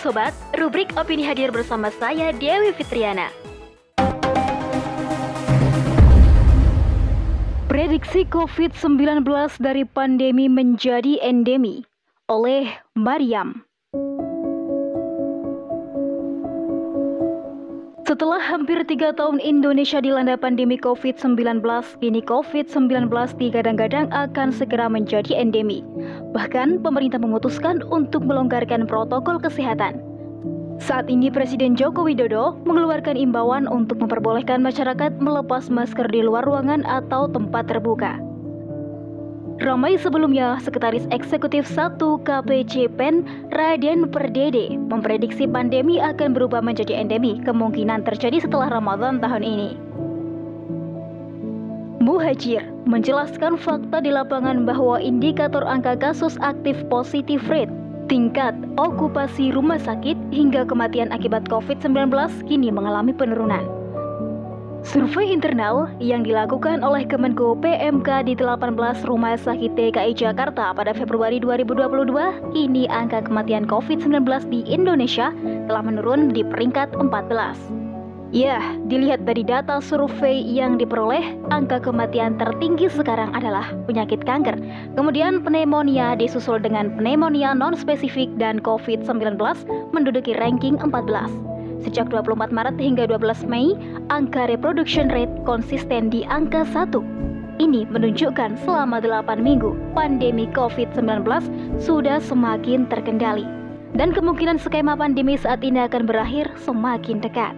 Sobat, rubrik opini hadir bersama saya Dewi Fitriana. Prediksi COVID-19 dari pandemi menjadi endemi oleh Mariam. Setelah hampir tiga tahun Indonesia dilanda pandemi COVID-19, kini COVID-19 digadang-gadang akan segera menjadi endemi. Bahkan, pemerintah memutuskan untuk melonggarkan protokol kesehatan. Saat ini Presiden Joko Widodo mengeluarkan imbauan untuk memperbolehkan masyarakat melepas masker di luar ruangan atau tempat terbuka. Ramai sebelumnya, Sekretaris Eksekutif 1 KPC PEN Raden Perdede memprediksi pandemi akan berubah menjadi endemi kemungkinan terjadi setelah Ramadan tahun ini. Muhajir menjelaskan fakta di lapangan bahwa indikator angka kasus aktif positif rate, tingkat okupasi rumah sakit hingga kematian akibat COVID-19 kini mengalami penurunan. Survei internal yang dilakukan oleh Kemenko PMK di 18 rumah sakit DKI Jakarta pada Februari 2022, kini angka kematian COVID-19 di Indonesia telah menurun di peringkat 14. Ya, dilihat dari data survei yang diperoleh, angka kematian tertinggi sekarang adalah penyakit kanker. Kemudian pneumonia disusul dengan pneumonia non-spesifik dan COVID-19 menduduki ranking 14. Sejak 24 Maret hingga 12 Mei, angka reproduction rate konsisten di angka 1. Ini menunjukkan selama 8 minggu pandemi COVID-19 sudah semakin terkendali. Dan kemungkinan skema pandemi saat ini akan berakhir semakin dekat.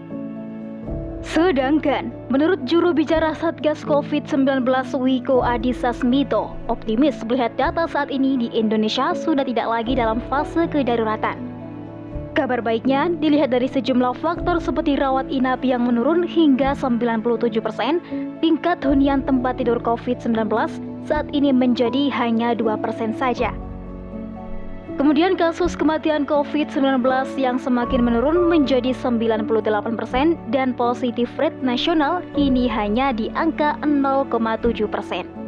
Sedangkan, menurut juru bicara Satgas COVID-19 Wiko Adhisa Smito, optimis melihat data saat ini di Indonesia sudah tidak lagi dalam fase kedaruratan. Kabar baiknya dilihat dari sejumlah faktor seperti rawat inap yang menurun hingga 97%, tingkat hunian tempat tidur COVID-19 saat ini menjadi hanya 2% saja. Kemudian kasus kematian COVID-19 yang semakin menurun menjadi 98% dan positif rate nasional kini hanya di angka 0,7%.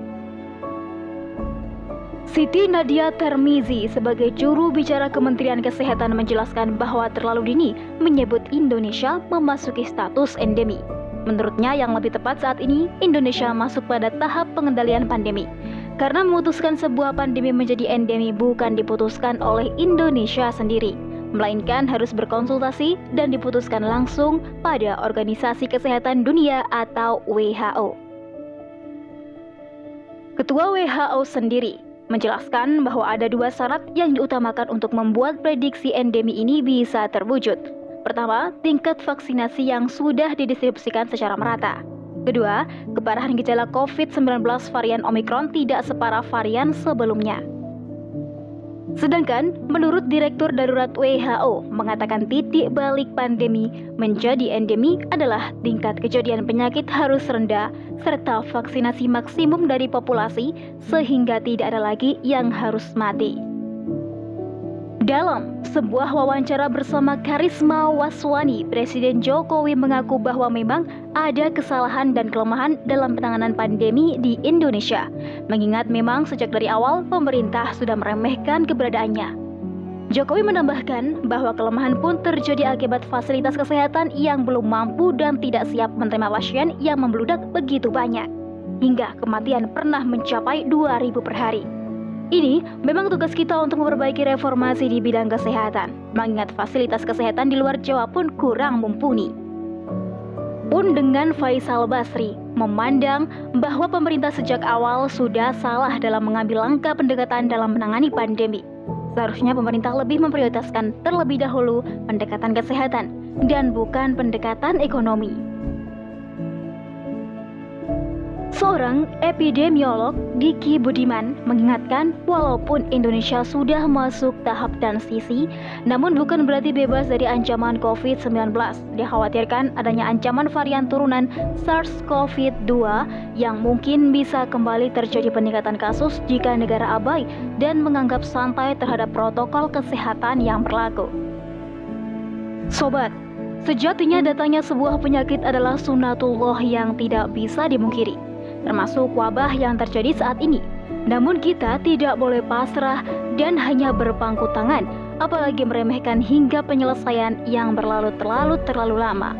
Siti Nadia Termizi sebagai juru bicara Kementerian Kesehatan menjelaskan bahwa terlalu dini menyebut Indonesia memasuki status endemi. Menurutnya yang lebih tepat saat ini Indonesia masuk pada tahap pengendalian pandemi. Karena memutuskan sebuah pandemi menjadi endemi bukan diputuskan oleh Indonesia sendiri, melainkan harus berkonsultasi dan diputuskan langsung pada Organisasi Kesehatan Dunia atau WHO. Ketua WHO sendiri, menjelaskan bahwa ada dua syarat yang diutamakan untuk membuat prediksi endemi ini bisa terwujud. Pertama, tingkat vaksinasi yang sudah didistribusikan secara merata. Kedua, keparahan gejala COVID-19 varian Omikron tidak separah varian sebelumnya. Sedangkan menurut Direktur Darurat WHO mengatakan titik balik pandemi menjadi endemi adalah tingkat kejadian penyakit harus rendah serta vaksinasi maksimum dari populasi sehingga tidak ada lagi yang harus mati. Dalam sebuah wawancara bersama Karisma Waswani, Presiden Jokowi mengaku bahwa memang ada kesalahan dan kelemahan dalam penanganan pandemi di Indonesia. Mengingat memang sejak dari awal pemerintah sudah meremehkan keberadaannya. Jokowi menambahkan bahwa kelemahan pun terjadi akibat fasilitas kesehatan yang belum mampu dan tidak siap menerima pasien yang membludak begitu banyak. Hingga kematian pernah mencapai 2000 per hari. Ini memang tugas kita untuk memperbaiki reformasi di bidang kesehatan, mengingat fasilitas kesehatan di luar Jawa pun kurang mumpuni. Pun dengan Faisal Basri memandang bahwa pemerintah sejak awal sudah salah dalam mengambil langkah pendekatan dalam menangani pandemi. Seharusnya pemerintah lebih memprioritaskan terlebih dahulu pendekatan kesehatan dan bukan pendekatan ekonomi. Seorang epidemiolog Diki Budiman mengingatkan walaupun Indonesia sudah masuk tahap transisi, namun bukan berarti bebas dari ancaman COVID-19. Dikhawatirkan adanya ancaman varian turunan SARS-CoV-2 yang mungkin bisa kembali terjadi peningkatan kasus jika negara abai dan menganggap santai terhadap protokol kesehatan yang berlaku. Sobat, Sejatinya datanya sebuah penyakit adalah sunatullah yang tidak bisa dimungkiri termasuk wabah yang terjadi saat ini. Namun kita tidak boleh pasrah dan hanya berpangku tangan, apalagi meremehkan hingga penyelesaian yang berlalu terlalu terlalu lama.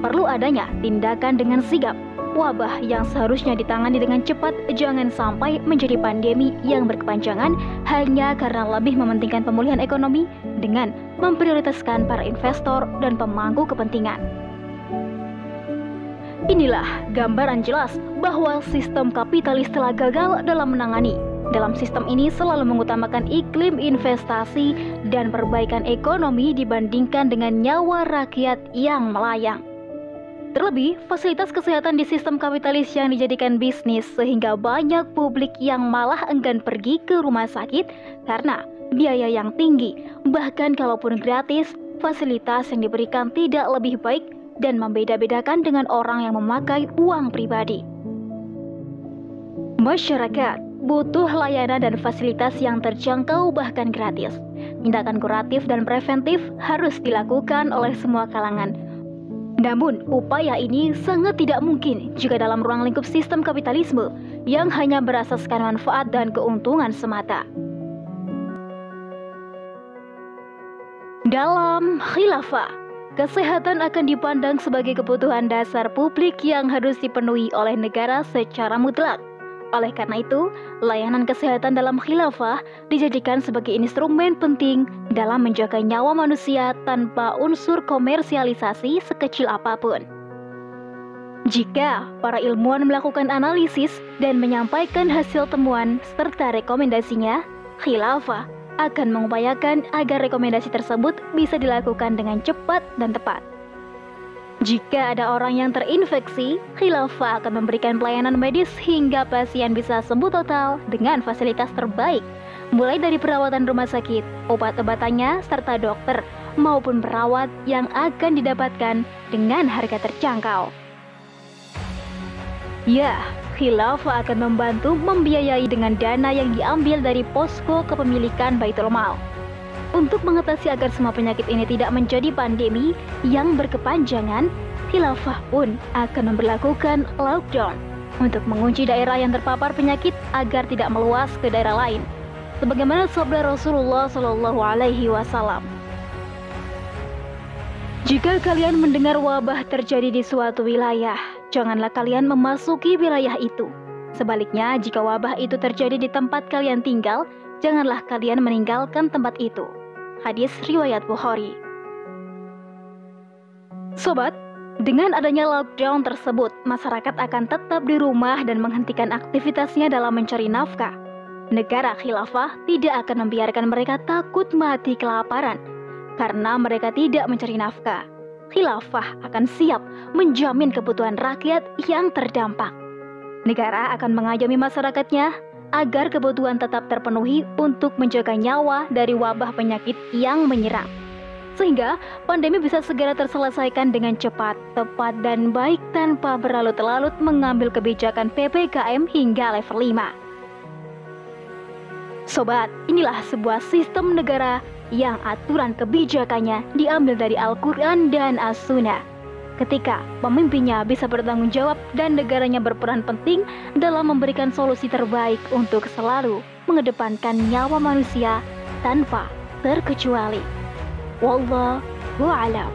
Perlu adanya tindakan dengan sigap. Wabah yang seharusnya ditangani dengan cepat jangan sampai menjadi pandemi yang berkepanjangan hanya karena lebih mementingkan pemulihan ekonomi dengan memprioritaskan para investor dan pemangku kepentingan. Inilah gambaran jelas bahwa sistem kapitalis telah gagal dalam menangani dalam sistem ini selalu mengutamakan iklim investasi dan perbaikan ekonomi dibandingkan dengan nyawa rakyat yang melayang. Terlebih, fasilitas kesehatan di sistem kapitalis yang dijadikan bisnis sehingga banyak publik yang malah enggan pergi ke rumah sakit karena biaya yang tinggi. Bahkan kalaupun gratis, fasilitas yang diberikan tidak lebih baik dan membeda-bedakan dengan orang yang memakai uang pribadi. Masyarakat butuh layanan dan fasilitas yang terjangkau bahkan gratis. Tindakan kuratif dan preventif harus dilakukan oleh semua kalangan. Namun, upaya ini sangat tidak mungkin jika dalam ruang lingkup sistem kapitalisme yang hanya berasaskan manfaat dan keuntungan semata. Dalam khilafah, kesehatan akan dipandang sebagai kebutuhan dasar publik yang harus dipenuhi oleh negara secara mutlak. Oleh karena itu, layanan kesehatan dalam khilafah dijadikan sebagai instrumen penting dalam menjaga nyawa manusia tanpa unsur komersialisasi sekecil apa pun. Jika para ilmuwan melakukan analisis dan menyampaikan hasil temuan serta rekomendasinya, khilafah akan mengupayakan agar rekomendasi tersebut bisa dilakukan dengan cepat dan tepat. Jika ada orang yang terinfeksi, khilafah akan memberikan pelayanan medis hingga pasien bisa sembuh total dengan fasilitas terbaik, mulai dari perawatan rumah sakit, obat-obatannya, serta dokter maupun perawat yang akan didapatkan dengan harga terjangkau. Ya, khilafah akan membantu membiayai dengan dana yang diambil dari posko kepemilikan Baitul Mal untuk mengatasi agar semua penyakit ini tidak menjadi pandemi yang berkepanjangan, khilafah pun akan memperlakukan lockdown untuk mengunci daerah yang terpapar penyakit agar tidak meluas ke daerah lain. Sebagaimana sabda Rasulullah Shallallahu Alaihi Wasallam. Jika kalian mendengar wabah terjadi di suatu wilayah, janganlah kalian memasuki wilayah itu. Sebaliknya, jika wabah itu terjadi di tempat kalian tinggal, janganlah kalian meninggalkan tempat itu. Hadis riwayat Bukhari. Sobat, dengan adanya lockdown tersebut, masyarakat akan tetap di rumah dan menghentikan aktivitasnya dalam mencari nafkah. Negara khilafah tidak akan membiarkan mereka takut mati kelaparan karena mereka tidak mencari nafkah. Khilafah akan siap menjamin kebutuhan rakyat yang terdampak. Negara akan mengajami masyarakatnya agar kebutuhan tetap terpenuhi untuk menjaga nyawa dari wabah penyakit yang menyerang. Sehingga pandemi bisa segera terselesaikan dengan cepat, tepat, dan baik tanpa berlarut-larut mengambil kebijakan PPKM hingga level 5. Sobat, inilah sebuah sistem negara yang aturan kebijakannya diambil dari Al-Quran dan As-Sunnah ketika pemimpinnya bisa bertanggung jawab dan negaranya berperan penting dalam memberikan solusi terbaik untuk selalu mengedepankan nyawa manusia tanpa terkecuali. Wallahu a'lam.